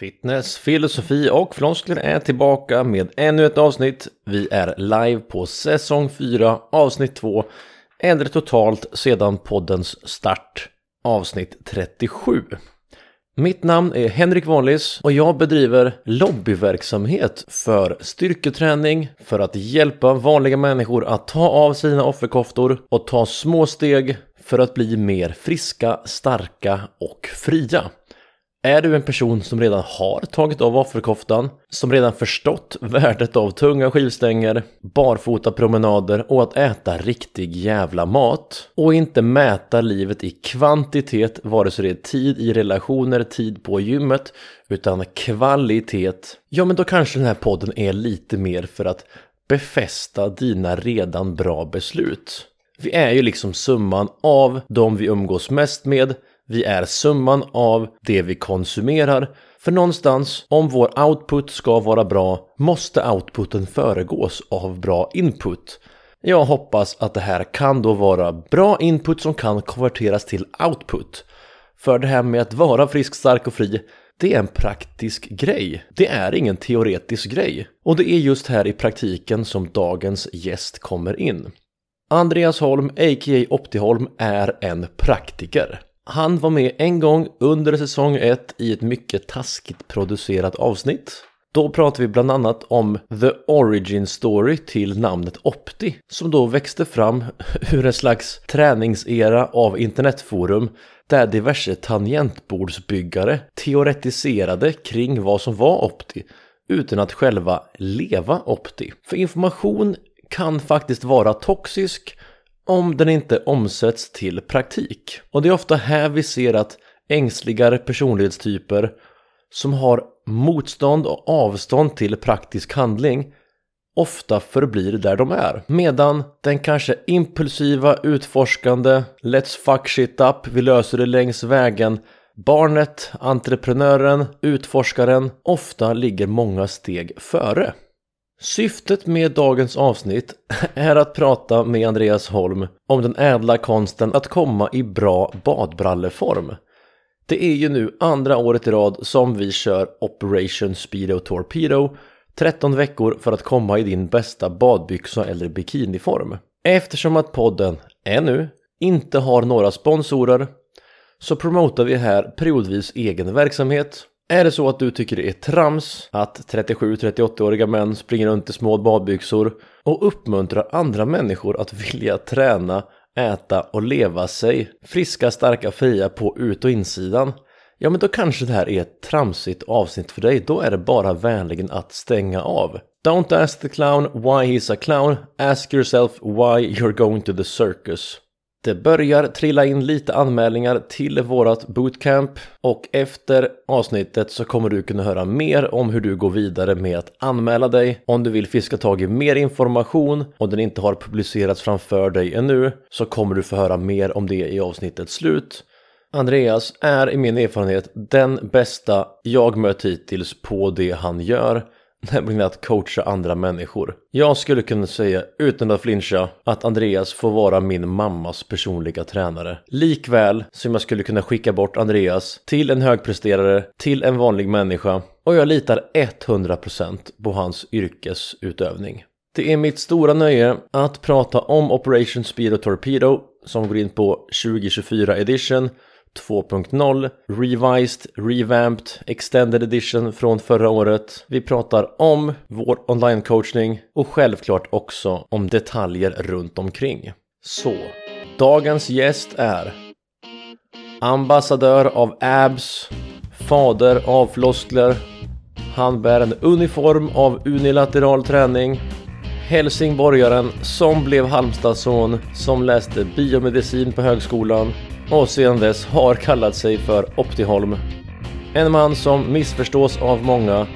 Fitness, filosofi och floskler är tillbaka med ännu ett avsnitt. Vi är live på säsong 4, avsnitt 2. Eller totalt sedan poddens start, avsnitt 37. Mitt namn är Henrik Wallis och jag bedriver lobbyverksamhet för styrketräning för att hjälpa vanliga människor att ta av sina offerkoftor och ta små steg för att bli mer friska, starka och fria. Är du en person som redan har tagit av offerkoftan, som redan förstått värdet av tunga skivstänger, barfota promenader och att äta riktig jävla mat och inte mäta livet i kvantitet, vare sig det är tid i relationer, tid på gymmet, utan kvalitet, ja men då kanske den här podden är lite mer för att befästa dina redan bra beslut. Vi är ju liksom summan av de vi umgås mest med vi är summan av det vi konsumerar. För någonstans, om vår output ska vara bra, måste outputen föregås av bra input. Jag hoppas att det här kan då vara bra input som kan konverteras till output. För det här med att vara frisk, stark och fri, det är en praktisk grej. Det är ingen teoretisk grej. Och det är just här i praktiken som dagens gäst kommer in. Andreas Holm, a.k.a. Optiholm, är en praktiker. Han var med en gång under säsong 1 i ett mycket taskigt producerat avsnitt. Då pratar vi bland annat om the origin story till namnet Opti som då växte fram ur en slags träningsera av internetforum där diverse tangentbordsbyggare teoretiserade kring vad som var Opti utan att själva leva Opti. För information kan faktiskt vara toxisk om den inte omsätts till praktik. Och det är ofta här vi ser att ängsligare personlighetstyper som har motstånd och avstånd till praktisk handling ofta förblir där de är. Medan den kanske impulsiva, utforskande, let's fuck shit up, vi löser det längs vägen Barnet, entreprenören, utforskaren ofta ligger många steg före. Syftet med dagens avsnitt är att prata med Andreas Holm om den ädla konsten att komma i bra badbralleform. Det är ju nu andra året i rad som vi kör Operation Speedo Torpedo 13 veckor för att komma i din bästa badbyxa eller bikiniform. Eftersom att podden ännu inte har några sponsorer så promotar vi här periodvis egen verksamhet är det så att du tycker det är trams att 37-38-åriga män springer runt i små badbyxor och uppmuntrar andra människor att vilja träna, äta och leva sig friska, starka, fria på ut och insidan Ja men då kanske det här är ett tramsigt avsnitt för dig, då är det bara vänligen att stänga av. Don't ask the clown why he's a clown, ask yourself why you're going to the circus. Det börjar trilla in lite anmälningar till vårat bootcamp och efter avsnittet så kommer du kunna höra mer om hur du går vidare med att anmäla dig. Om du vill fiska tag i mer information och den inte har publicerats framför dig ännu så kommer du få höra mer om det i avsnittets slut. Andreas är i min erfarenhet den bästa jag mött hittills på det han gör nämligen att coacha andra människor. Jag skulle kunna säga utan att flincha att Andreas får vara min mammas personliga tränare. Likväl som jag skulle kunna skicka bort Andreas till en högpresterare, till en vanlig människa och jag litar 100% på hans yrkesutövning. Det är mitt stora nöje att prata om Operation Speed och Torpedo som går in på 2024 edition 2.0, Revised, Revamped, Extended Edition från förra året. Vi pratar om vår online-coachning och självklart också om detaljer runt omkring. Så, dagens gäst är ambassadör av abs, fader av floskler, han bär en uniform av unilateral träning, Helsingborgaren som blev Halmstadsson, som läste biomedicin på högskolan, och sedan dess har kallat sig för Optiholm. En man som missförstås av många.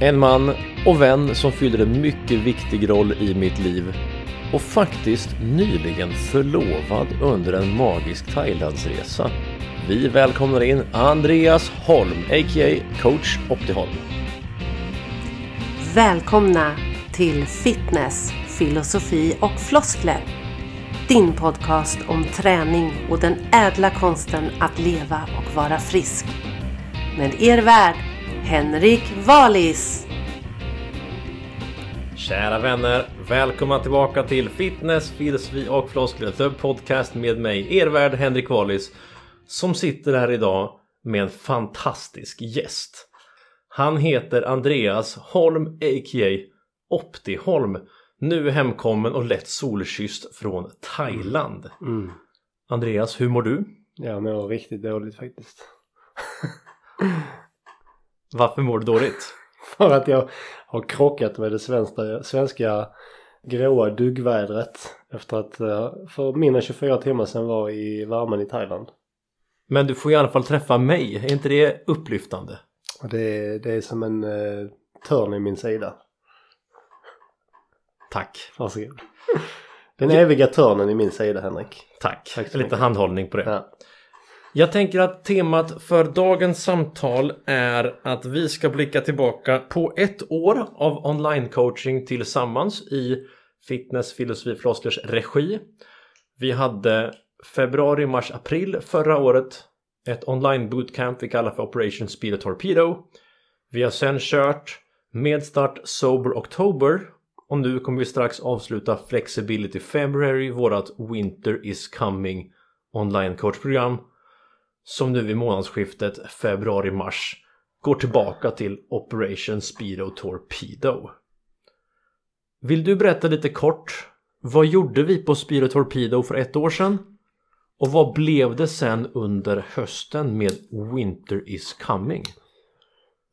En man och vän som fyller en mycket viktig roll i mitt liv. Och faktiskt nyligen förlovad under en magisk Thailandsresa. Vi välkomnar in Andreas Holm, a.k.a. coach Optiholm. Välkomna till fitness, filosofi och floskler din podcast om träning och den ädla konsten att leva och vara frisk. Med er värd, Henrik Valis. Kära vänner, välkomna tillbaka till Fitness, filosofi och floskler, The Podcast med mig, er värd Henrik Wallis, som sitter här idag med en fantastisk gäst. Han heter Andreas Holm, a.k.a. Optiholm, nu hemkommen och lätt solkysst från Thailand. Mm. Andreas, hur mår du? Jag mår riktigt dåligt faktiskt. Varför mår du dåligt? För att jag har krockat med det svenska, svenska gråa duggvädret efter att eh, för mindre än 24 timmar sedan var i värmen i Thailand. Men du får i alla fall träffa mig, är inte det upplyftande? Det, det är som en eh, törn i min sida. Tack, Varsågod. Den eviga törnen i min sida Henrik. tack. Tack Lite mycket. handhållning på det. Ja. Jag tänker att temat för dagens samtal är att vi ska blicka tillbaka på ett år av online-coaching tillsammans i Fitness Filosofi Flosklers regi. Vi hade februari, mars, april förra året ett online bootcamp vi kallar för Operation Speed Torpedo. Vi har sen kört med start Sober October och nu kommer vi strax avsluta Flexibility February, vårat Winter is coming online coachprogram som nu vid månadsskiftet februari-mars går tillbaka till Operation Speedo Torpedo. Vill du berätta lite kort vad gjorde vi på Speedo Torpedo för ett år sedan? Och vad blev det sen under hösten med Winter is coming?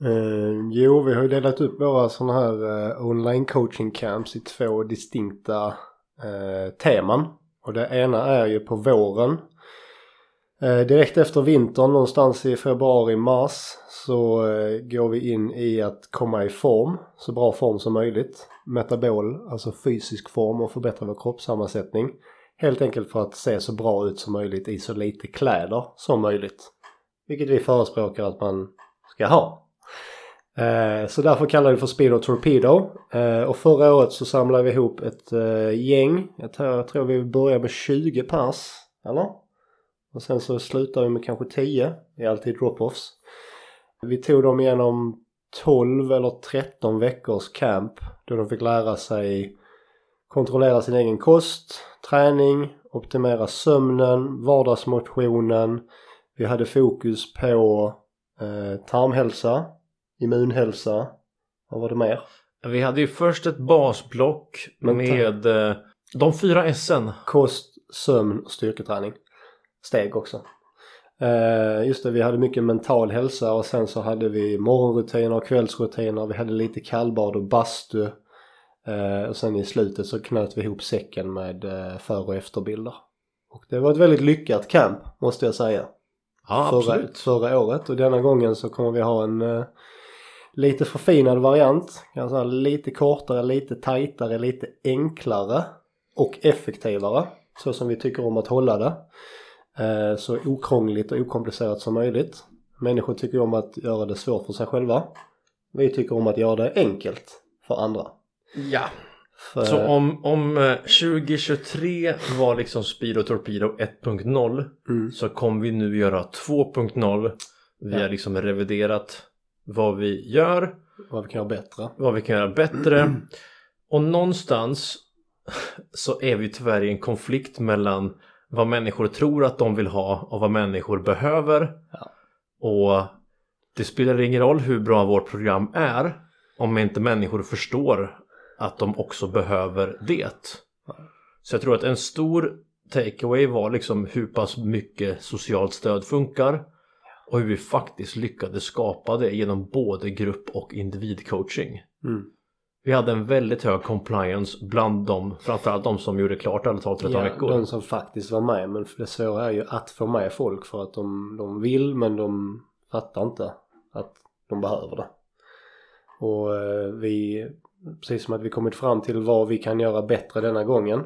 Eh, jo, vi har ju delat upp våra sådana här eh, online coaching camps i två distinkta eh, teman. Och det ena är ju på våren. Eh, direkt efter vintern, någonstans i februari-mars, så eh, går vi in i att komma i form, så bra form som möjligt. Metabol, alltså fysisk form och förbättra vår kroppssammansättning. Helt enkelt för att se så bra ut som möjligt i så lite kläder som möjligt. Vilket vi förespråkar att man ska ha. Eh, så därför kallar vi det för Speedo Torpedo. Eh, och förra året så samlade vi ihop ett eh, gäng. Jag tror, jag tror vi började med 20 pers. Eller? Och sen så slutar vi med kanske 10. Det är alltid drop-offs. Vi tog dem igenom 12 eller 13 veckors camp. Då de fick lära sig kontrollera sin egen kost, träning, optimera sömnen, vardagsmotionen. Vi hade fokus på eh, tarmhälsa, immunhälsa. Vad var det mer? Vi hade ju först ett basblock med eh, de fyra S'en. Kost, sömn och styrketräning. Steg också. Eh, just det, vi hade mycket mental hälsa och sen så hade vi morgonrutiner och kvällsrutiner. Vi hade lite kallbad och bastu. Eh, och sen i slutet så knöt vi ihop säcken med före och efterbilder. Och det var ett väldigt lyckat camp måste jag säga. Ja, förra, absolut. förra året och denna gången så kommer vi ha en lite förfinad variant. Kan säga, lite kortare, lite tajtare, lite enklare och effektivare. Så som vi tycker om att hålla det. Eh, så okrångligt och okomplicerat som möjligt. Människor tycker om att göra det svårt för sig själva. Vi tycker om att göra det enkelt för andra. Ja. För, Så om, om eh, 2023 var liksom Speedo Torpedo 1.0 mm, så kommer vi nu göra 2.0. Vi Ja. har liksom reviderat vad vi gör, vad vi kan göra bättre. vad vi kan göra bättre. Och någonstans så är vi tyvärr i en konflikt mellan vad människor tror att de vill ha och vad människor behöver. Ja. Och det spelar ingen roll hur bra vårt program är om inte människor förstår att de också behöver det. Så jag tror att en stor takeaway var liksom hur pass mycket socialt stöd funkar och hur vi faktiskt lyckades skapa det genom både grupp och individcoaching. Mm. Vi hade en väldigt hög compliance bland dem, framförallt de som gjorde klart alla 12-13 Ja, veckor. de som faktiskt var med. Men det svåra är ju att få med folk för att de, de vill men de fattar inte att de behöver det. Och eh, vi, precis som att vi kommit fram till vad vi kan göra bättre denna gången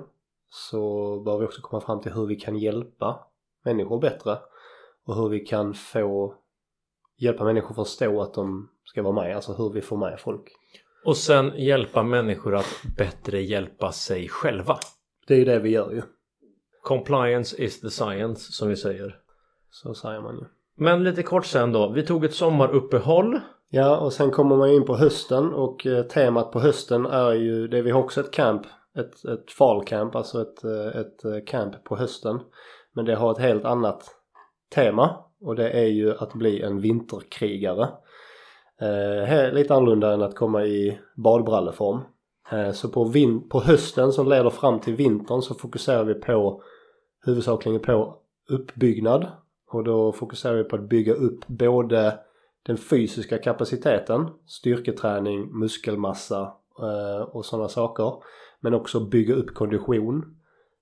så bör vi också komma fram till hur vi kan hjälpa människor bättre och hur vi kan få hjälpa människor förstå att de ska vara med, alltså hur vi får med folk. Och sen hjälpa människor att bättre hjälpa sig själva. Det är ju det vi gör ju, Compliance is the science som vi säger. så säger man ju. Men lite kort sen då. Vi tog ett sommaruppehåll. Ja, och sen kommer man in på hösten och eh, temat på hösten är ju, det vi har också ett camp, ett, ett fallcamp, alltså ett, eh, ett eh, camp på hösten. Men det har ett helt annat tema och det är ju att bli en vinterkrigare. Eh, lite annorlunda än att komma i badbralleform. Eh, så på, vin- på hösten som leder fram till vintern så fokuserar vi på huvudsakligen på uppbyggnad och då fokuserar vi på att bygga upp både den fysiska kapaciteten, styrketräning, muskelmassa eh, och sådana saker. Men också bygga upp kondition,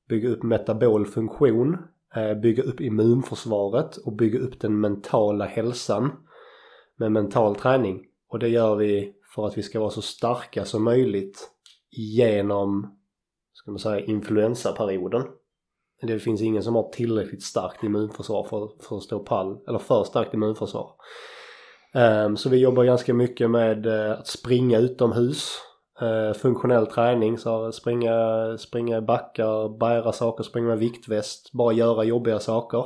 bygga upp metabol funktion, Eh, bygga upp immunförsvaret och bygga upp den mentala hälsan med mental träning. Och det gör vi för att vi ska vara så starka som möjligt genom, ska man säga, influensaperioden. Det finns ingen som har tillräckligt starkt immunförsvar för, för att stå pall, eller för starkt immunförsvar. Um, så vi jobbar ganska mycket med uh, att springa utomhus. Eh, funktionell träning, så springa, springa i backar, bära saker, springa med viktväst, bara göra jobbiga saker.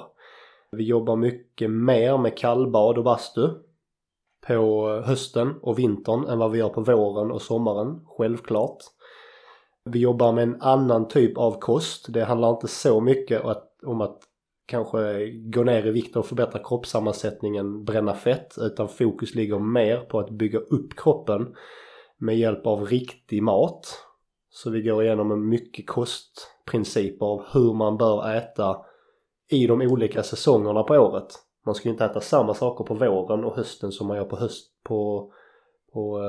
Vi jobbar mycket mer med kallbad och bastu på hösten och vintern än vad vi gör på våren och sommaren, självklart. Vi jobbar med en annan typ av kost. Det handlar inte så mycket om att kanske gå ner i vikt och förbättra kroppssammansättningen, bränna fett, utan fokus ligger mer på att bygga upp kroppen med hjälp av riktig mat. Så vi går igenom en mycket kostprinciper av hur man bör äta i de olika säsongerna på året. Man ska ju inte äta samma saker på våren och hösten som man gör på höst på, på,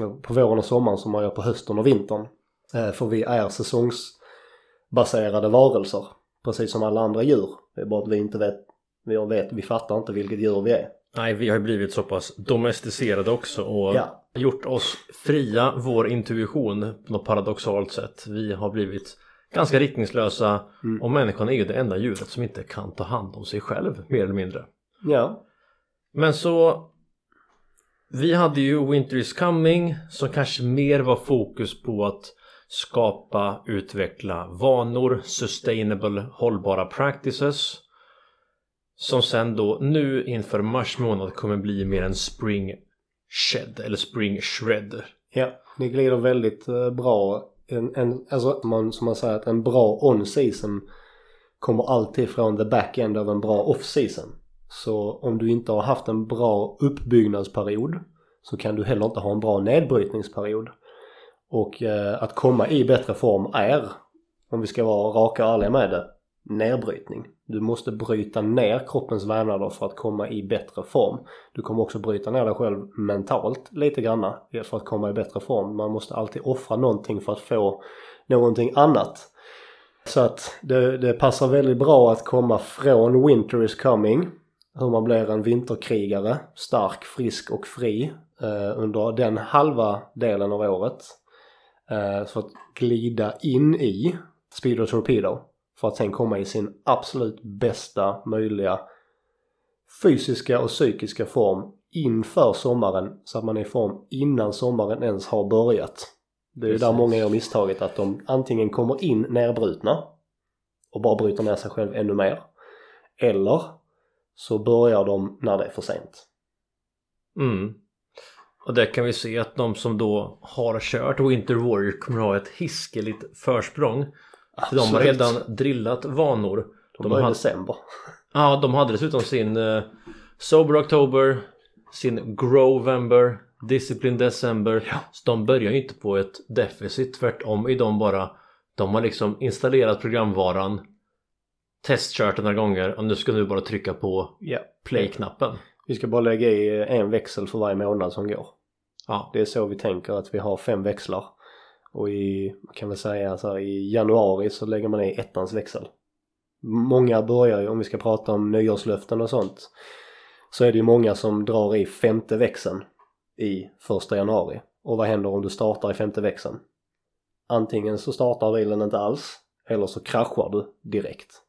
eh, på våren och sommaren som man gör på hösten och vintern. Eh, för vi är säsongsbaserade varelser. Precis som alla andra djur. Det är bara att vi inte vet, vi vet, vi fattar inte vilket djur vi är. Nej, vi har ju blivit så pass domesticerade också och ja. Gjort oss fria vår intuition på något paradoxalt sätt. Vi har blivit ganska riktningslösa mm. och människan är ju det enda djuret som inte kan ta hand om sig själv mer eller mindre. Ja. Men så vi hade ju Winter is coming som kanske mer var fokus på att skapa, utveckla vanor, sustainable, hållbara practices som sen då nu inför mars månad kommer bli mer en spring shed eller spring shred. Ja, det glider väldigt eh, bra. En, en, alltså man, som man säger att en bra on-season kommer alltid från the back-end av en bra off-season. Så om du inte har haft en bra uppbyggnadsperiod så kan du heller inte ha en bra nedbrytningsperiod. Och eh, att komma i bättre form är, om vi ska vara raka och ärliga med det, nedbrytning. Du måste bryta ner kroppens vävnader för att komma i bättre form. Du kommer också bryta ner dig själv mentalt lite granna för att komma i bättre form. Man måste alltid offra någonting för att få någonting annat. Så att det, det passar väldigt bra att komma från Winter is coming, hur man blir en vinterkrigare, stark, frisk och fri eh, under den halva delen av året Eh, för att glida in i Speedo Torpedo för att sen komma i sin absolut bästa möjliga fysiska och psykiska form inför sommaren så att man är i form innan sommaren ens har börjat. Det är ju där många gör misstaget att de antingen kommer in nerbrutna och bara bryter ner sig själv ännu mer. Eller så börjar de när det är för sent. Mm. Och där kan vi se att de som då har kört Winter Warrior kommer ha ett hiskeligt försprång. För de har redan drillat vanor. De, de i december. Ja, de hade dessutom sin uh, Sober October, sin Grovember, Discipline December. Ja. Så de börjar ju inte på ett deficit. Tvärtom är de bara De har liksom installerat programvaran Testkört några gånger och nu ska du bara trycka på yeah. play-knappen. Vi ska bara lägga i en växel för varje månad som går. Ja. Det är så vi tänker att vi har fem växlar. Och i, kan väl säga så här, i januari så lägger man i ettans växel. Många börjar ju, om vi ska prata om nyårslöften och sånt, så är det ju många som drar i femte växeln i första januari. Och vad händer om du startar i femte växeln? Antingen så startar bilen inte alls, eller så kraschar du direkt.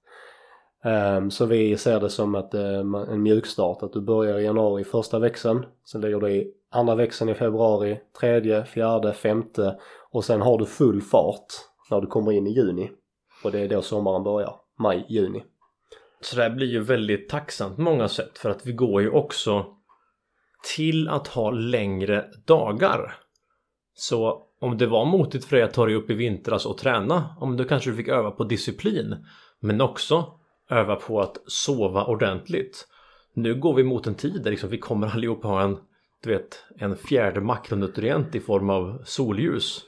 Um, så vi ser det som att uh, en mjukstart, att du börjar i januari första växeln, sen lägger du i andra växeln i februari, tredje, fjärde, femte och sen har du full fart när du kommer in i juni. Och det är då sommaren börjar, maj, juni. Så det här blir ju väldigt tacksamt på många sätt för att vi går ju också till att ha längre dagar. Så om det var motigt för dig att ta dig upp i vintras och träna, om du kanske fick öva på disciplin, men också öva på att sova ordentligt. Nu går vi mot en tid där liksom vi kommer allihopa ha en, du vet, en fjärde makronutrient i form av solljus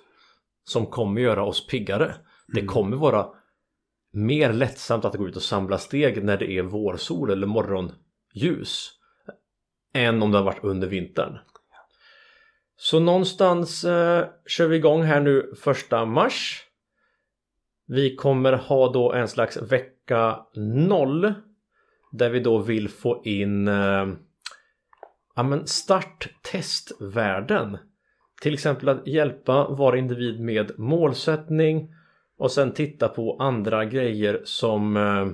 som kommer göra oss piggare. Det Mm. kommer vara mer lättsamt att gå ut och samla steg när det är vårsol eller morgonljus än om det har varit under vintern. Så någonstans eh, kör vi igång här nu första mars. Vi kommer ha då en slags vecka 0 där vi då vill få in eh, ja, men starttestvärden. Till exempel att hjälpa var individ med målsättning och sen titta på andra grejer som eh,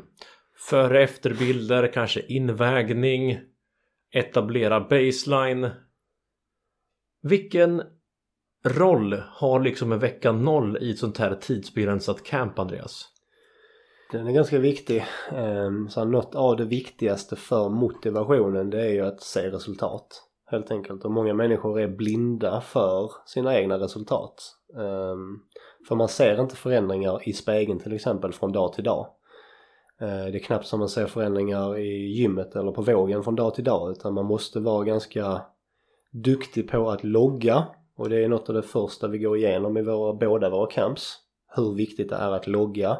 före efterbilder, kanske invägning, etablera baseline. Vilken roll har liksom en vecka noll i ett sånt här tidsbegränsat camp Andreas? Den är ganska viktig. Ehm, så något av det viktigaste för motivationen det är ju att se resultat. Helt enkelt. Och många människor är blinda för sina egna resultat. Ehm, för man ser inte förändringar i spegeln till exempel från dag till dag. Ehm, det är knappt som man ser förändringar i gymmet eller på vågen från dag till dag utan man måste vara ganska duktig på att logga och det är något av det första vi går igenom i våra, båda våra camps. Hur viktigt det är att logga.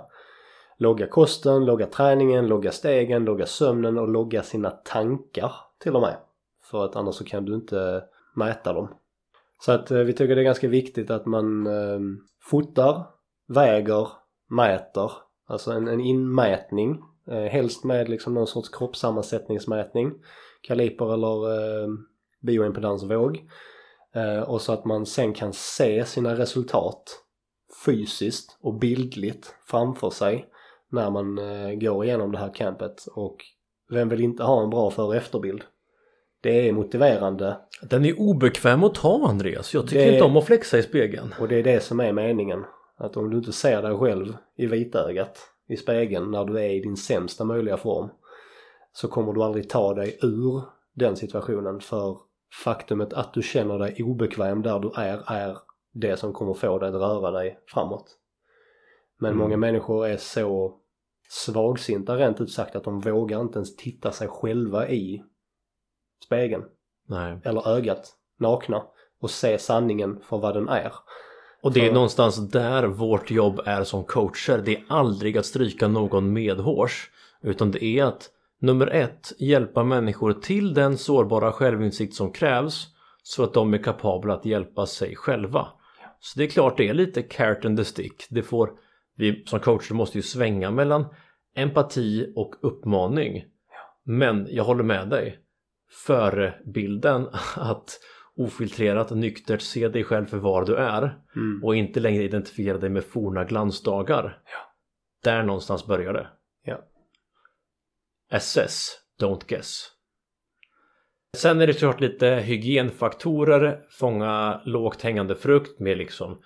Logga kosten, logga träningen, logga stegen, logga sömnen och logga sina tankar till och med. För att annars så kan du inte mäta dem. Så att eh, vi tycker det är ganska viktigt att man eh, fotar, väger, mäter. Alltså en, en inmätning. Eh, helst med liksom någon sorts kroppssammansättningsmätning. Kaliper eller eh, bioimpedansvåg. Eh, och så att man sen kan se sina resultat fysiskt och bildligt framför sig när man eh, går igenom det här campet. Och vem vill inte ha en bra före och efterbild? Det är motiverande Den är obekväm att ta Andreas. Jag tycker Det- inte om att flexa i spegeln. och det är det som är meningen. Att om du inte ser dig själv i vitögat i spegeln när du är i din sämsta möjliga form så kommer du aldrig ta dig ur den situationen för faktumet att du känner dig obekväm där du är är det som kommer få dig att röra dig framåt. Men Mm. många människor är så svagsinta rent ut sagt att de vågar inte ens titta sig själva i spegeln Nej. eller ögat nakna och se sanningen för vad den är. Och det är För- någonstans där vårt jobb är som coacher. Det är aldrig att stryka någon medhårs. Utan det är att nummer ett hjälpa människor till den sårbara självinsikt som krävs så att de är kapabla att hjälpa sig själva. Så det är klart det är lite carrot and the stick. Det får, vi som coacher måste ju svänga mellan empati och uppmaning. Men jag håller med dig. Förebilden att ofiltrerat nyktert se dig själv för var du är Mm. och inte längre identifiera dig med forna glansdagar. Där någonstans börjar det. Ja. Assess, don't guess. Sen är det klart lite hygienfaktorer, fånga lågt hängande frukt med liksom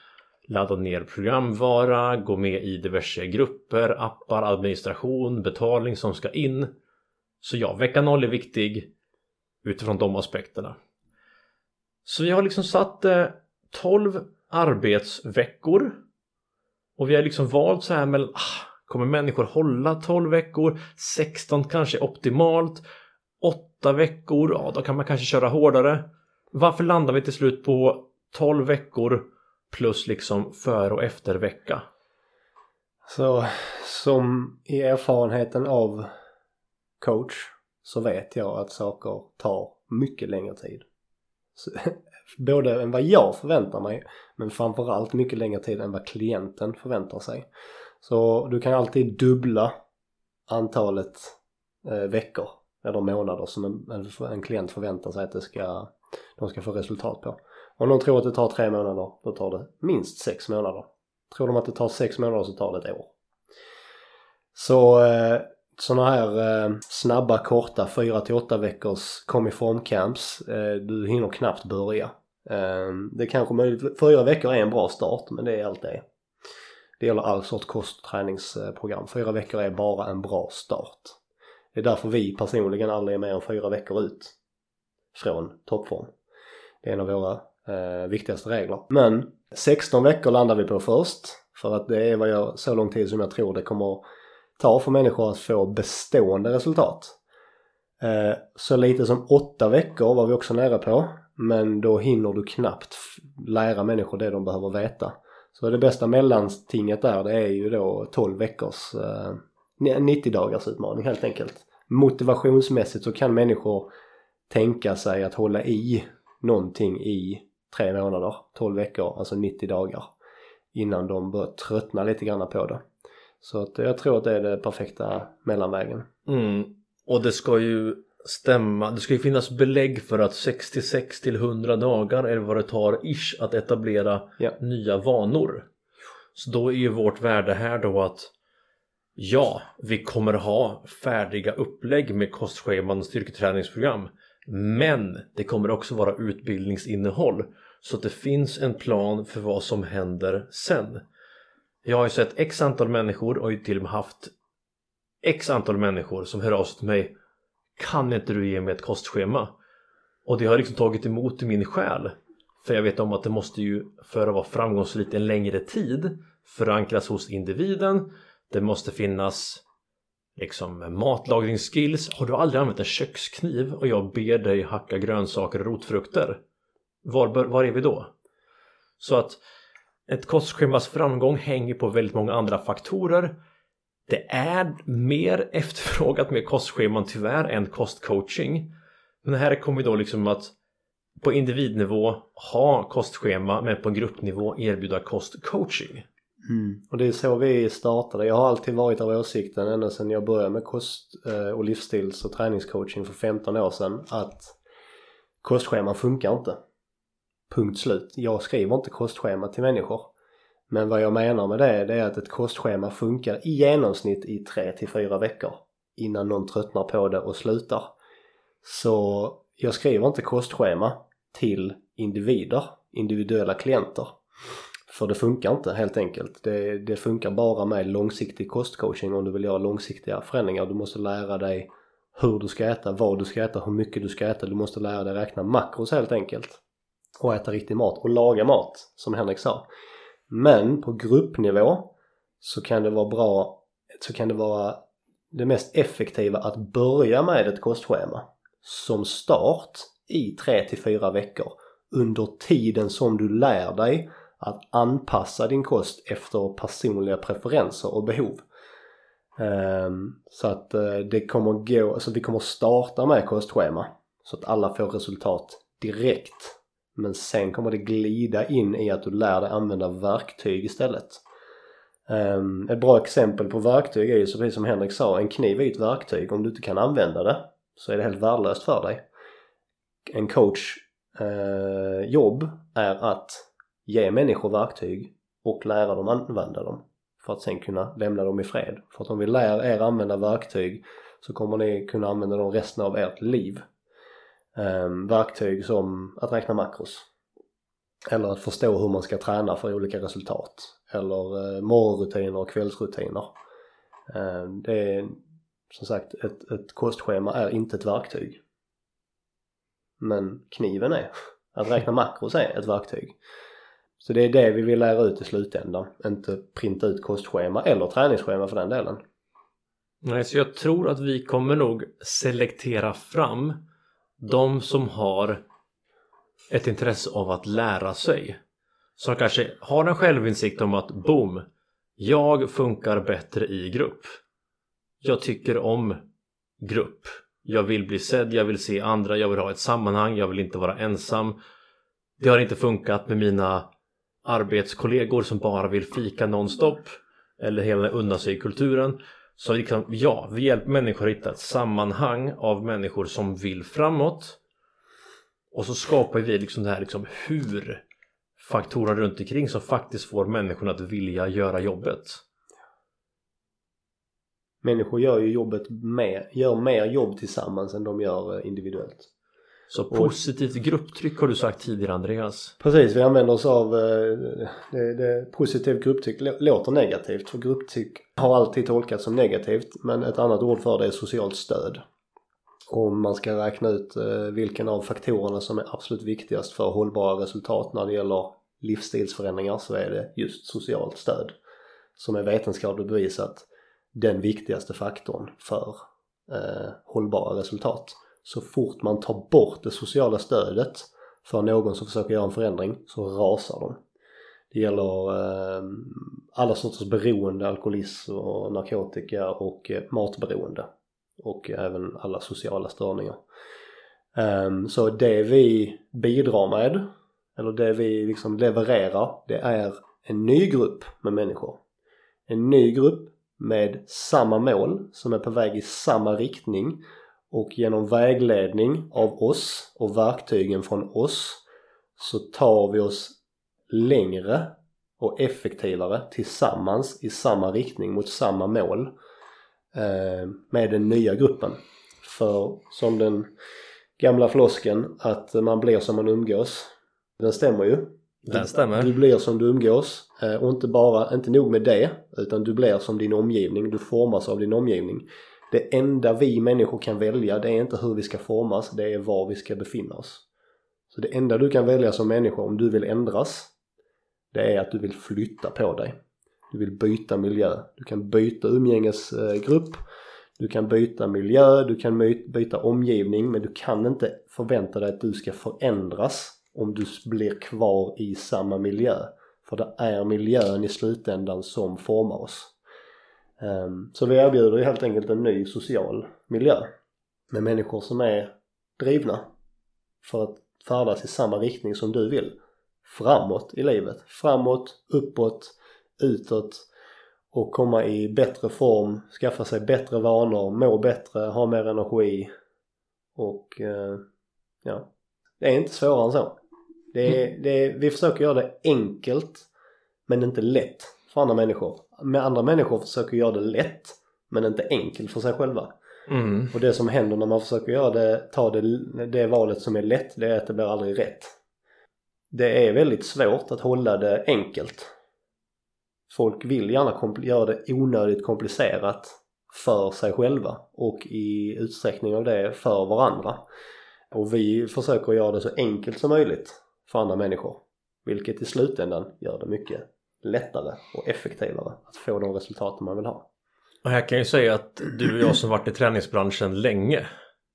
ladda ner programvara, gå med i diverse grupper, appar, administration, betalning som ska in. Så ja, vecka 0 är viktig utifrån de aspekterna. Så vi har liksom satt eh, 12 arbetsveckor. Och vi har liksom valt så här mellan ah, kommer människor hålla 12 veckor? 16 kanske är optimalt. 8 veckor, ja då kan man kanske köra hårdare. Varför landar vi till slut på 12 veckor? Plus liksom för och efter vecka Så som i erfarenheten av coach så vet jag att saker tar mycket längre tid. Så, både än vad jag förväntar mig men framförallt mycket längre tid än vad klienten förväntar sig. Så du kan alltid dubbla antalet eh, veckor eller månader som en, en, en klient förväntar sig att det ska, de ska få resultat på. Om de tror att det tar tre månader, då tar det minst sex månader. Tror de att det tar sex månader så tar det ett år. Så eh, sådana här eh, snabba korta 4 till 8 veckors kom i form camps, eh, du hinner knappt börja. Eh, det är kanske möjligt, fyra veckor är en bra start men det är allt det är. Det gäller all sorts kostträningsprogram. Fyra veckor är bara en bra start. Det är därför vi personligen aldrig är mer än fyra veckor ut. från toppform. Det är en av våra eh, viktigaste regler. Men 16 veckor landar vi på först. För att det är vad jag, så lång tid som jag tror det kommer ta för människor att få bestående resultat. Eh, så lite som 8 veckor var vi också nära på. Men då hinner du knappt lära människor det de behöver veta. Så det bästa mellantinget där det är ju då 12 veckors eh, 90 dagars utmaning helt enkelt. Motivationsmässigt så kan människor tänka sig att hålla i någonting i tre månader, 12 veckor, alltså 90 dagar innan de börjar tröttna lite grann på det. Så att jag tror att det är det perfekta mellanvägen. Mm. Och det ska ju stämma, det ska ju finnas belägg för att 66 till 100 dagar är vad det tar ish att etablera Ja. nya vanor. Så då är ju vårt värde här då att ja, vi kommer ha färdiga upplägg med kostscheman och styrketräningsprogram. Men det kommer också vara utbildningsinnehåll så att det finns en plan för vad som händer sen. Jag har ju sett x antal människor och till och med haft x antal människor som hör av sig till mig Kan inte du ge mig ett kostschema? Och det har liksom tagit emot i min själ För jag vet om att det måste ju för att vara framgångsrikt en längre tid förankras hos individen Det måste finnas liksom matlagningsskills Har du aldrig använt en kökskniv och jag ber dig hacka grönsaker och rotfrukter? Var, bör, var är vi då? Så att ett kostschemas framgång hänger på väldigt många andra faktorer det är mer efterfrågat med kostscheman tyvärr än kostcoaching. Men här kommer då liksom att på individnivå ha kostschema men på gruppnivå erbjuda kostcoaching. Mm. Och det är så vi startade. Jag har alltid varit av åsikten ända sedan jag började med kost eh, och livsstils och träningscoaching för 15 år sedan att kostscheman funkar inte. Punkt slut. Jag skriver inte kostschema till människor. Men vad jag menar med det, det är att ett kostschema funkar i genomsnitt i 3 till 4 veckor innan någon tröttnar på det och slutar. Så jag skriver inte kostschema till individer, individuella klienter. För det funkar inte helt enkelt. Det, det funkar bara med långsiktig kostcoaching om du vill göra långsiktiga förändringar. Du måste lära dig hur du ska äta, vad du ska äta, hur mycket du ska äta. Du måste lära dig räkna makros helt enkelt. Och äta riktig mat och laga mat som Henrik sa. Men på gruppnivå så kan det vara bra, så kan det vara det mest effektiva att börja med ett kostschema som start i 3 till 4 veckor under tiden som du lär dig att anpassa din kost efter personliga preferenser och behov. Ehm, så att eh, det kommer gå, alltså vi kommer starta med kostschema så att alla får resultat direkt. Men sen kommer det glida in i att du lär dig använda verktyg istället. Ehm, ett bra exempel på verktyg är ju så precis som Henrik sa, en kniv är ett verktyg. Om du inte kan använda det så är det helt värdelöst för dig. En coach eh, jobb är att ge människor verktyg och lära dem använda dem för att sen kunna lämna dem i fred. För att om vi lär er använda verktyg så kommer ni kunna använda dem resten av ert liv. Um, verktyg som att räkna makros. Eller att förstå hur man ska träna för olika resultat. Eller uh, morgonrutiner och kvällsrutiner. Um, det är som sagt ett, ett kostschema är inte ett verktyg. Men kniven är. Att räkna makros är ett verktyg. Så det är det vi vill lära ut i slutändan. Inte printa ut kostschema eller träningsschema för den delen. Nej, så jag tror att vi kommer nog selektera fram de som har ett intresse av att lära sig. Som kanske har en självinsikt om att boom, jag funkar bättre i grupp. Jag tycker om grupp. Jag vill bli sedd, jag vill se andra, jag vill ha ett sammanhang, jag vill inte vara ensam. Det har inte funkat med mina arbetskollegor som bara vill fika nonstop eller hela undan sig kulturen så liksom, ja, vi hjälper människor att hitta ett sammanhang av människor som vill framåt och så skapar vi liksom det här liksom hur faktorerna runt omkring som faktiskt får människorna att vilja göra jobbet. Människor gör ju jobbet mer, gör mer jobb tillsammans än de gör eh, individuellt. Så positivt grupptryck har du sagt tidigare Andreas. Precis, vi använder oss av eh, det, det positivt grupptryck låter negativt för grupptryck har alltid tolkats som negativt men ett annat ord för det är socialt stöd. om man ska räkna ut eh, vilken av faktorerna som är absolut viktigast för hållbara resultat när det gäller livsstilsförändringar så är det just socialt stöd som är vetenskapligt bevisat den viktigaste faktorn för eh, hållbara resultat. Så fort man tar bort det sociala stödet för någon som försöker göra en förändring så rasar de. Det gäller eh, alla sorters beroende, alkoholism och narkotika och eh, matberoende. Och även alla sociala störningar. Eh, så det vi bidrar med, eller det vi liksom levererar, det är en ny grupp med människor. En ny grupp med samma mål som är på väg i samma riktning och genom vägledning av oss och verktygen från oss så tar vi oss längre och effektivare tillsammans i samma riktning mot samma mål eh, med den nya gruppen. För som den gamla flosken att man blir som man umgås, den stämmer ju. Den stämmer. Du blir som du umgås eh, och inte bara, inte nog med det utan du blir som din omgivning, du formas av din omgivning. Det enda vi människor kan välja det är inte hur vi ska formas, det är var vi ska befinna oss. Så det enda du kan välja som människa om du vill ändras det är att du vill flytta på dig. Du vill byta miljö. Du kan byta umgängesgrupp, du kan byta miljö, du kan byta omgivning men du kan inte förvänta dig att du ska förändras om du blir kvar i samma miljö. För det är miljön i slutändan som formar oss. Ehm, så vi erbjuder helt enkelt en ny social miljö med människor som är drivna för att färdas i samma riktning som du vill framåt i livet. Framåt, uppåt, utåt och komma i bättre form, skaffa sig bättre vanor, må bättre, ha mer energi och eh, ja, det är inte svårare än så. Det är, det är, vi försöker göra det enkelt men inte lätt för andra människor. Med andra människor försöker göra det lätt men inte enkelt för sig själva. Mm. Och det som händer när man försöker göra det, ta det, det valet som är lätt, det är att det blir aldrig rätt. Det är väldigt svårt att hålla det enkelt. Folk vill gärna göra det onödigt komplicerat för sig själva och i utsträckning av det för varandra. Och vi försöker göra det så enkelt som möjligt för andra människor. Vilket i slutändan gör det mycket lättare och effektivare att få de resultat man vill ha. Och här kan jag ju säga att du och jag som varit i träningsbranschen länge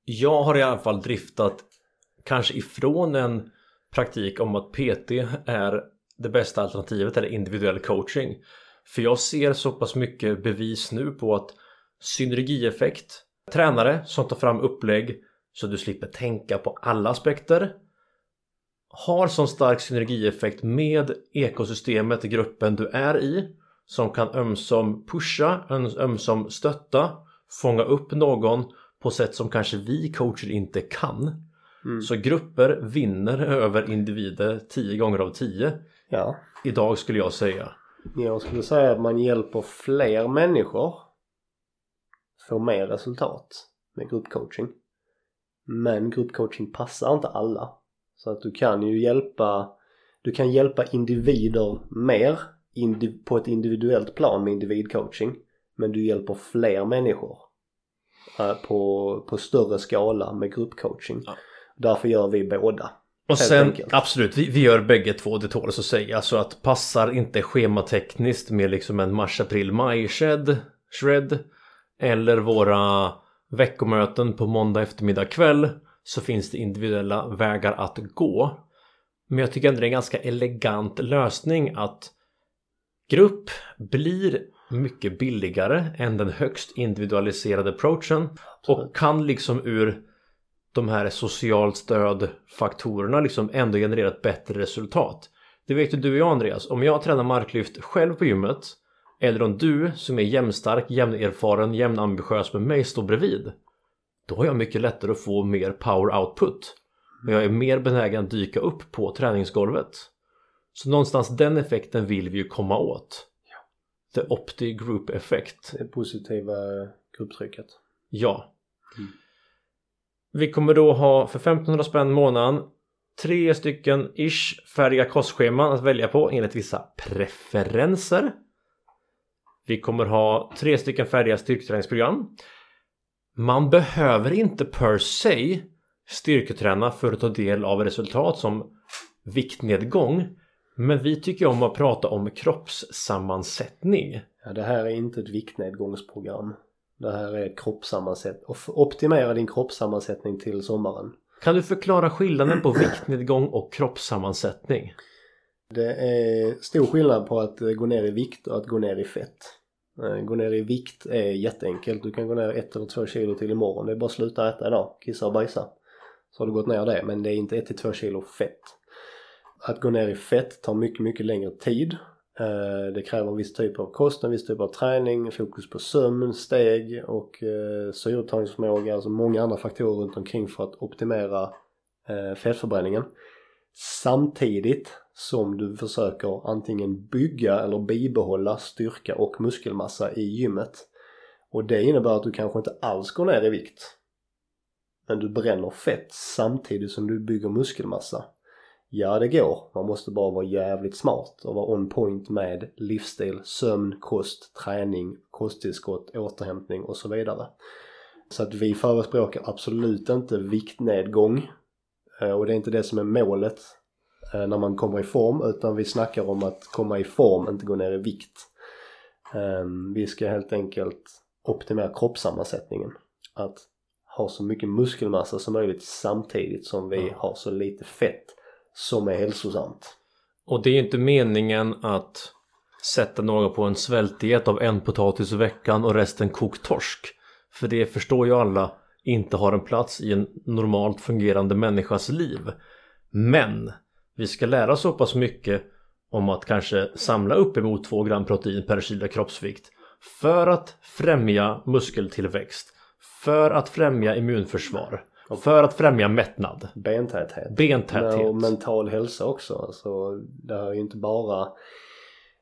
Jag har i alla fall driftat kanske ifrån en praktik om att PT är det bästa alternativet eller individuell coaching. För jag ser så pass mycket bevis nu på att synergieffekt, tränare som tar fram upplägg så du slipper tänka på alla aspekter har sån stark synergieffekt med ekosystemet, gruppen du är i som kan ömsom pusha, ömsom stötta, fånga upp någon på sätt som kanske vi coacher inte kan. Mm. Så grupper vinner över individer 10 gånger av 10. Ja. Idag skulle jag säga. Jag skulle säga att man hjälper fler människor få mer resultat med gruppcoaching. Men gruppcoaching passar inte alla. Så att du kan ju hjälpa du kan hjälpa individer mer på ett individuellt plan med individcoaching men du hjälper fler människor eh, på, på större skala med gruppcoaching. Ja. Därför gör vi båda. Och sen enkelt. absolut, vi, vi gör bägge två, det tål att säga. Så att passar inte schematekniskt med liksom en mars, april, maj shed, shred eller våra veckomöten på måndag eftermiddag kväll så finns det individuella vägar att gå. Men jag tycker ändå det är en ganska elegant lösning att grupp blir mycket billigare än den högst individualiserade approachen och kan liksom ur de här socialt stödfaktorerna liksom ändå generera ett bättre resultat. Det vet ju du och jag Andreas, om jag tränar marklyft själv på gymmet eller om du som är jämnstark, jämnerfaren, jämnambitiös med mig står bredvid då har jag mycket lättare att få mer power output. Och jag är mer benägen att dyka upp på träningsgolvet. Så någonstans den effekten vill vi ju komma åt. The Opti Group Effect. Det positiva grupptrycket. Ja. Mm. Vi kommer då ha för 1500 spänn månaden tre stycken ish färdiga kostscheman att välja på enligt vissa preferenser. Vi kommer ha tre stycken färdiga styrketräningsprogram. Man behöver inte per se styrketräna för att ta del av resultat som viktnedgång. Men vi tycker om att prata om kroppssammansättning. Ja, det här är inte ett viktnedgångsprogram. Det här är kroppssammansättning. Optimera din kroppssammansättning till sommaren. Kan du förklara skillnaden på viktnedgång och kroppssammansättning? Det är stor skillnad på att gå ner i vikt och att gå ner i fett. Eh, gå ner i vikt är jätteenkelt. Du kan gå ner ett eller två kilo till imorgon. Det är bara att sluta äta idag. Kissa och bajsa. Så har du gått ner det. Men det är inte ett till två kilo fett. Att gå ner i fett tar mycket, mycket längre tid. Eh, det kräver en viss typ av kost, en viss typ av träning, fokus på sömn, steg och eh, syreupptagningsförmåga. Alltså många andra faktorer runt omkring för att optimera fettförbränningen. Samtidigt som du försöker antingen bygga eller bibehålla styrka och muskelmassa i gymmet. Och det innebär att du kanske inte alls går ner i vikt. Men du bränner fett samtidigt som du bygger muskelmassa. Ja, det går. Man måste bara vara jävligt smart och vara on point med livsstil, sömn, kost, träning, kosttillskott, återhämtning och så vidare. Så att vi förespråkar absolut inte viktnedgång. Eh, och det är inte det som är målet när man kommer i form utan vi snackar om att komma i form, inte gå ner i vikt. Ehm, vi ska helt enkelt optimera kroppssammansättningen. Att ha så mycket muskelmassa som möjligt samtidigt som vi mm. har så lite fett som är hälsosamt. Och det är inte meningen att sätta någon på en svältdiet av en potatis i veckan och resten kokt torsk. För det förstår ju alla inte har en plats i en normalt fungerande människas liv. Men vi ska lära oss så pass mycket om att kanske samla upp emot 2 gram protein per kilo kroppsvikt för att främja muskeltillväxt, för att främja immunförsvar, för att främja mättnad. Bentäthet. Bentäthet. Och mental hälsa också. Alltså, det här är ju inte bara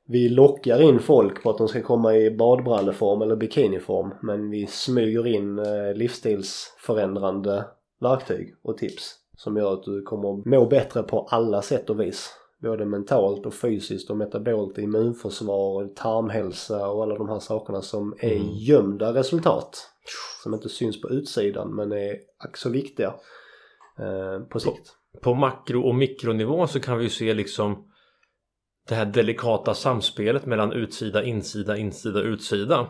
vi lockar in folk på att de ska komma i badbralleform eller bikiniform men vi smyger in eh, livsstilsförändrande verktyg och tips som gör att du kommer må bättre på alla sätt och vis. Både mentalt och fysiskt och metabolt, immunförsvar, tarmhälsa och alla de här sakerna som är mm. gömda resultat. Som inte syns på utsidan men är så viktiga eh, på sikt. På, på makro och mikronivå så kan vi ju se liksom det här delikata samspelet mellan utsida, insida, insida, utsida.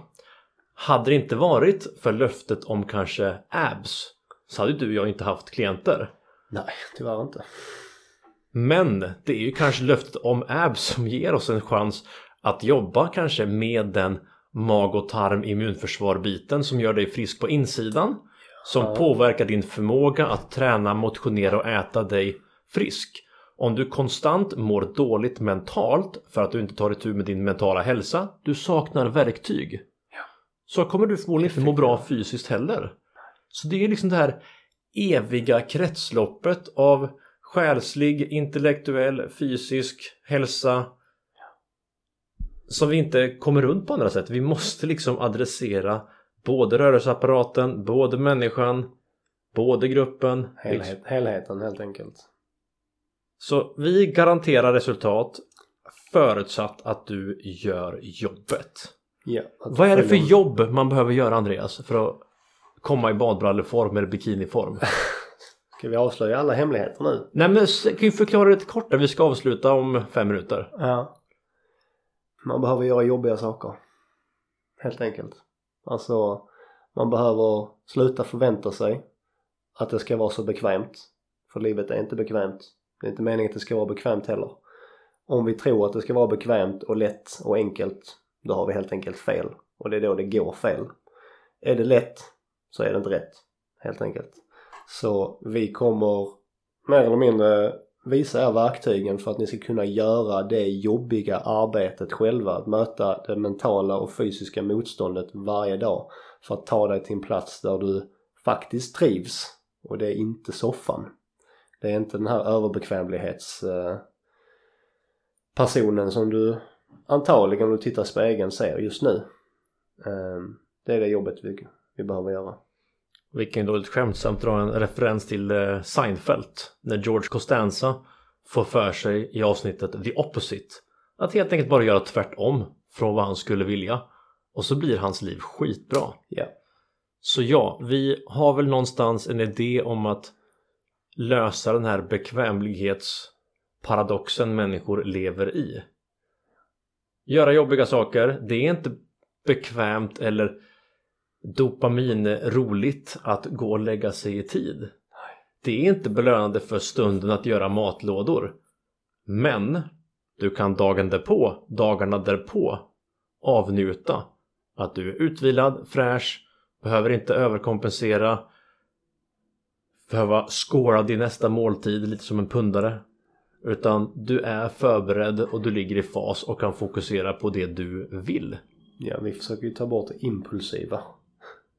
Hade det inte varit för löftet om kanske abs så hade du och jag inte haft klienter. Nej, tyvärr inte. Men det är ju kanske löftet om abs som ger oss en chans att jobba kanske med den mag och tarm immunförsvar biten som gör dig frisk på insidan. Som ja. påverkar din förmåga att träna, motionera och äta dig frisk. Om du konstant mår dåligt mentalt för att du inte tar itu med din mentala hälsa, du saknar verktyg. Ja. Så kommer du förmodligen inte må bra fysiskt heller. Så det är liksom det här eviga kretsloppet av själslig, intellektuell, fysisk hälsa som vi inte kommer runt på andra sätt. Vi måste liksom adressera både rörelseapparaten, både människan, både gruppen. Helhet, helheten helt enkelt. Så vi garanterar resultat förutsatt att du gör jobbet. Ja, Vad är det för jobb man behöver göra Andreas för att komma i badbralleform eller bikiniform. Ska vi avslöja alla hemligheter nu? Nej men kan ju förklara lite kortare, vi ska avsluta om fem minuter. Ja. Man behöver göra jobbiga saker. Helt enkelt. Alltså, man behöver sluta förvänta sig att det ska vara så bekvämt. För livet är inte bekvämt. Det är inte meningen att det ska vara bekvämt heller. Om vi tror att det ska vara bekvämt och lätt och enkelt, då har vi helt enkelt fel. Och det är då det går fel. Är det lätt så är det inte rätt. Helt enkelt. Så vi kommer mer eller mindre visa er verktygen för att ni ska kunna göra det jobbiga arbetet själva. Att möta det mentala och fysiska motståndet varje dag. För att ta dig till en plats där du faktiskt trivs. Och det är inte soffan. Det är inte den här överbekvämlighets eh, personen som du antagligen om du tittar i spegeln ser just nu. Ehm, det är det jobbet vi vi behöver göra. Vi kan ju då lite skämtsamt dra en referens till eh, Seinfeld när George Costanza får för sig i avsnittet The Opposite att helt enkelt bara göra tvärtom från vad han skulle vilja och så blir hans liv skitbra. Ja. Så ja, vi har väl någonstans en idé om att lösa den här bekvämlighetsparadoxen människor lever i. Göra jobbiga saker, det är inte bekvämt eller dopamin roligt att gå och lägga sig i tid. Det är inte belönande för stunden att göra matlådor. Men du kan dagen därpå, dagarna därpå avnjuta att du är utvilad, fräsch, behöver inte överkompensera behöva skåra din nästa måltid lite som en pundare utan du är förberedd och du ligger i fas och kan fokusera på det du vill. Ja, vi försöker ju ta bort det impulsiva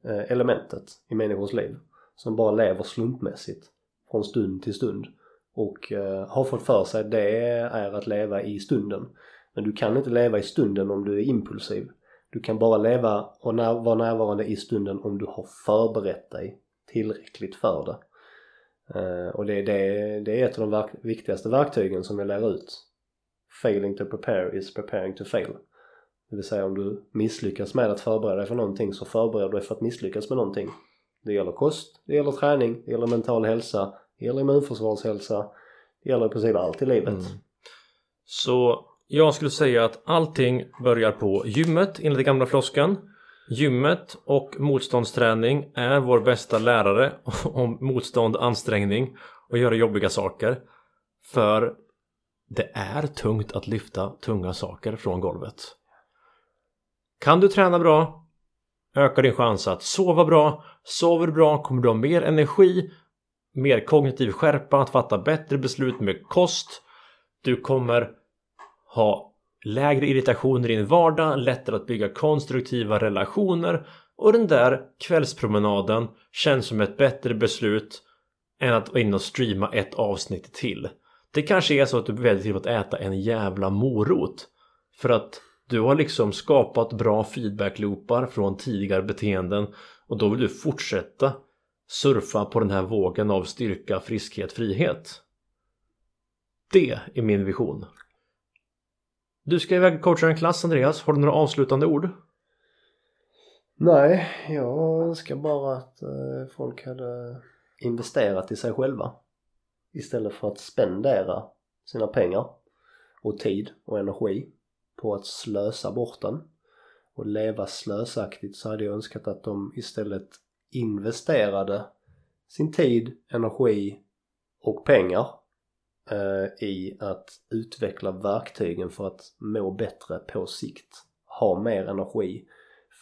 Eh, elementet i människors liv som bara lever slumpmässigt från stund till stund och eh, har fått för sig det är att leva i stunden. Men du kan inte leva i stunden om du är impulsiv. Du kan bara leva och när, vara närvarande i stunden om du har förberett dig tillräckligt för det. Eh, och det, det, det är ett av de verk, viktigaste verktygen som jag lär ut. Failing to prepare is preparing to fail. Det vill säga om du misslyckas med att förbereda dig för någonting så förbereder du dig för att misslyckas med någonting. Det gäller kost, det gäller träning, det gäller mental hälsa, det gäller immunförsvarshälsa, det gäller i princip allt i livet. Mm. Så jag skulle säga att allting börjar på gymmet enligt den gamla floskan. Gymmet och motståndsträning är vår bästa lärare om motstånd, ansträngning och göra jobbiga saker. För det är tungt att lyfta tunga saker från golvet. Kan du träna bra ökar din chans att sova bra. Sover du bra kommer du ha mer energi, mer kognitiv skärpa, att fatta bättre beslut med kost. Du kommer ha lägre irritation i din vardag, lättare att bygga konstruktiva relationer och den där kvällspromenaden känns som ett bättre beslut än att vara inne och streama ett avsnitt till. Det kanske är så att du väljer till att äta en jävla morot för att du har liksom skapat bra feedback-loopar från tidigare beteenden och då vill du fortsätta surfa på den här vågen av styrka, friskhet, frihet. Det är min vision. Du ska iväg och coacha en klass Andreas. Har du några avslutande ord? Nej, jag önskar bara att eh, folk hade investerat i sig själva istället för att spendera sina pengar och tid och energi på att slösa bort den och leva slösaktigt så hade jag önskat att de istället investerade sin tid, energi och pengar eh, i att utveckla verktygen för att må bättre på sikt. Ha mer energi,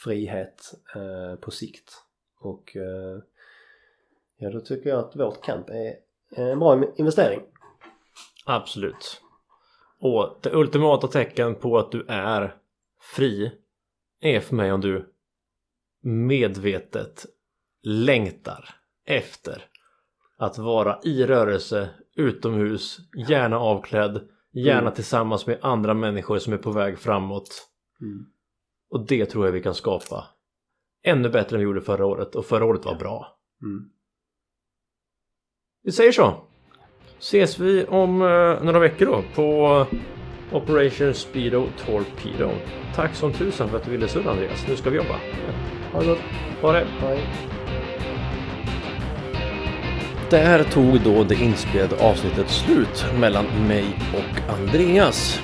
frihet eh, på sikt. Och eh, ja, då tycker jag att vårt camp är en bra investering. Absolut. Och det ultimata tecken på att du är fri är för mig om du medvetet längtar efter att vara i rörelse utomhus, gärna avklädd, gärna mm. tillsammans med andra människor som är på väg framåt. Mm. Och det tror jag vi kan skapa ännu bättre än vi gjorde förra året och förra året var bra. Mm. Vi säger så. Ses vi om uh, några veckor då på Operation Speedo Torpedo. Tack som tusan för att du ville surra Andreas. Nu ska vi jobba. Ha det gott. Ha det. Hej. Där tog då det inspelade avsnittet slut mellan mig och Andreas.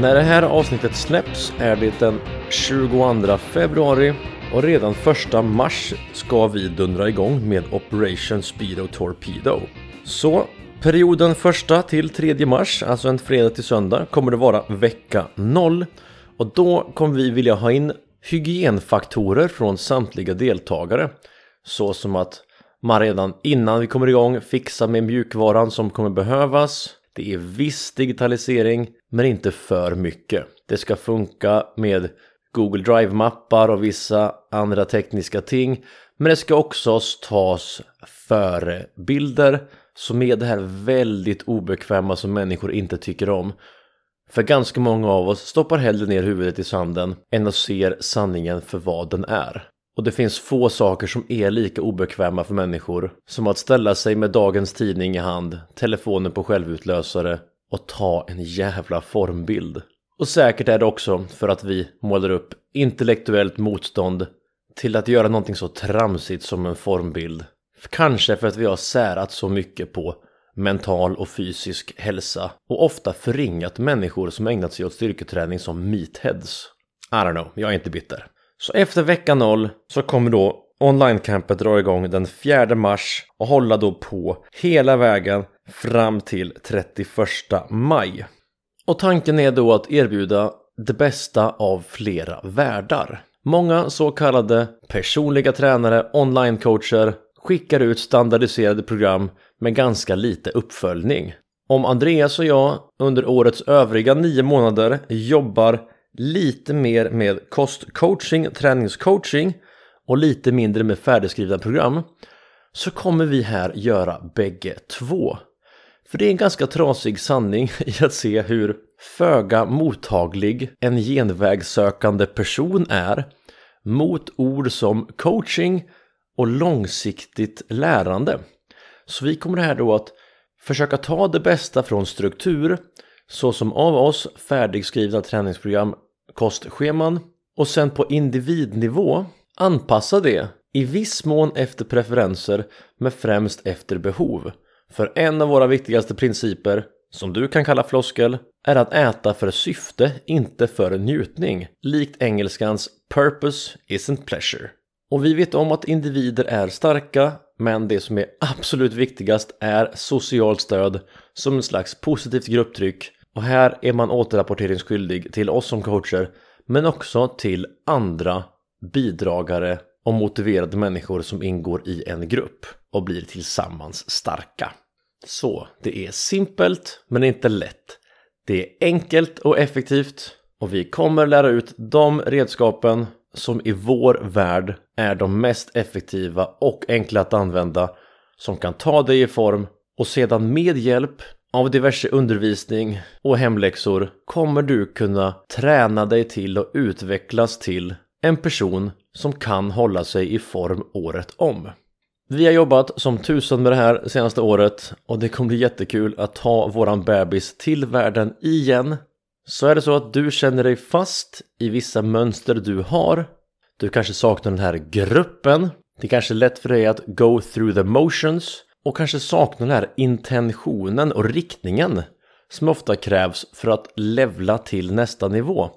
När det här avsnittet släpps är det den 22 februari och redan 1 mars ska vi dundra igång med Operation Speedo Torpedo. Så perioden 1 till 3 mars, alltså en fredag till söndag, kommer det vara vecka 0 och då kommer vi vilja ha in hygienfaktorer från samtliga deltagare så som att man redan innan vi kommer igång fixar med mjukvaran som kommer behövas. Det är viss digitalisering men inte för mycket. Det ska funka med Google Drive-mappar och vissa andra tekniska ting. Men det ska också tas förebilder som är det här väldigt obekväma som människor inte tycker om. För ganska många av oss stoppar hellre ner huvudet i sanden än att se sanningen för vad den är. Och det finns få saker som är lika obekväma för människor som att ställa sig med dagens tidning i hand, telefonen på självutlösare och ta en jävla formbild. Och säkert är det också för att vi målar upp intellektuellt motstånd till att göra någonting så tramsigt som en formbild. Kanske för att vi har särat så mycket på mental och fysisk hälsa och ofta förringat människor som ägnat sig åt styrketräning som meatheads. I don't know, jag är inte bitter. Så efter vecka 0 så kommer då online-campet dra igång den 4 mars och hålla då på hela vägen fram till 31 maj. Och tanken är då att erbjuda det bästa av flera världar. Många så kallade personliga tränare, online-coacher skickar ut standardiserade program med ganska lite uppföljning. Om Andreas och jag under årets övriga nio månader jobbar lite mer med kostcoaching, träningscoaching och lite mindre med färdigskrivna program så kommer vi här göra bägge två. För det är en ganska trasig sanning i att se hur föga mottaglig en genvägssökande person är mot ord som coaching och långsiktigt lärande. Så vi kommer här då att försöka ta det bästa från struktur såsom av oss färdigskrivna träningsprogram, kostscheman och sen på individnivå anpassa det i viss mån efter preferenser men främst efter behov. För en av våra viktigaste principer, som du kan kalla floskel, är att äta för syfte, inte för njutning. Likt engelskans “purpose isn't pleasure”. Och vi vet om att individer är starka, men det som är absolut viktigast är socialt stöd som en slags positivt grupptryck. Och här är man återrapporteringsskyldig till oss som coacher, men också till andra bidragare och motiverade människor som ingår i en grupp och blir tillsammans starka. Så, det är simpelt men inte lätt. Det är enkelt och effektivt och vi kommer lära ut de redskapen som i vår värld är de mest effektiva och enkla att använda som kan ta dig i form och sedan med hjälp av diverse undervisning och hemläxor kommer du kunna träna dig till och utvecklas till en person som kan hålla sig i form året om. Vi har jobbat som tusen med det här senaste året och det kommer bli jättekul att ta våran bebis till världen igen. Så är det så att du känner dig fast i vissa mönster du har. Du kanske saknar den här gruppen. Det är kanske är lätt för dig att go through the motions och kanske saknar den här intentionen och riktningen som ofta krävs för att levla till nästa nivå.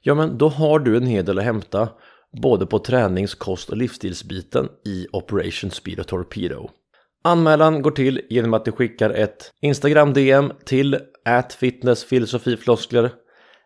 Ja, men då har du en hel del att hämta både på tränings-, kost och livsstilsbiten i Operation Speed och Torpedo. Anmälan går till genom att du skickar ett Instagram-DM till fitnessfilosofifloskler,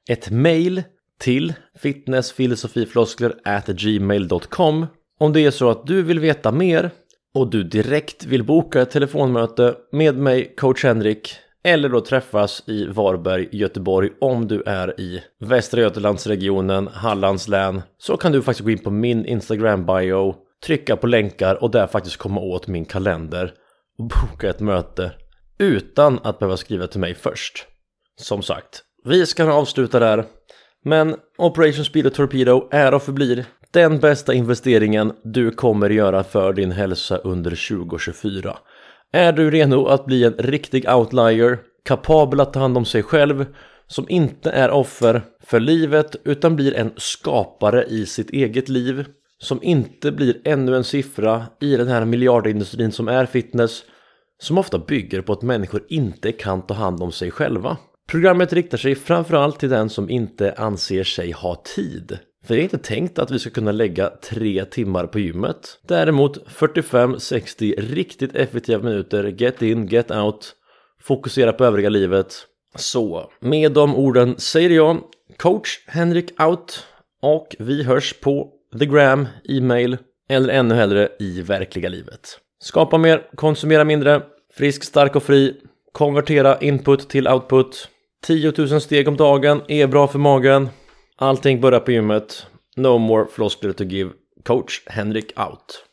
ett mail till fitnessfilosofifloskler gmail.com om det är så att du vill veta mer och du direkt vill boka ett telefonmöte med mig, coach Henrik, eller då träffas i Varberg, Göteborg om du är i Västra Götalandsregionen, Hallands län så kan du faktiskt gå in på min Instagram bio, trycka på länkar och där faktiskt komma åt min kalender och boka ett möte utan att behöva skriva till mig först. Som sagt, vi ska avsluta där men Operation Speed och Torpedo är och förblir den bästa investeringen du kommer göra för din hälsa under 2024. Är du redo att bli en riktig outlier, kapabel att ta hand om sig själv, som inte är offer för livet utan blir en skapare i sitt eget liv, som inte blir ännu en siffra i den här miljardindustrin som är fitness, som ofta bygger på att människor inte kan ta hand om sig själva. Programmet riktar sig framförallt till den som inte anser sig ha tid. För det är inte tänkt att vi ska kunna lägga tre timmar på gymmet. Däremot 45-60 riktigt effektiva minuter, get in, get out, fokusera på övriga livet. Så, med de orden säger jag coach Henrik out och vi hörs på the gram, e-mail eller ännu hellre i verkliga livet. Skapa mer, konsumera mindre, frisk, stark och fri, konvertera input till output. 10 000 steg om dagen är bra för magen. Allting börjar på gymmet. No more floskler to give. Coach Henrik out.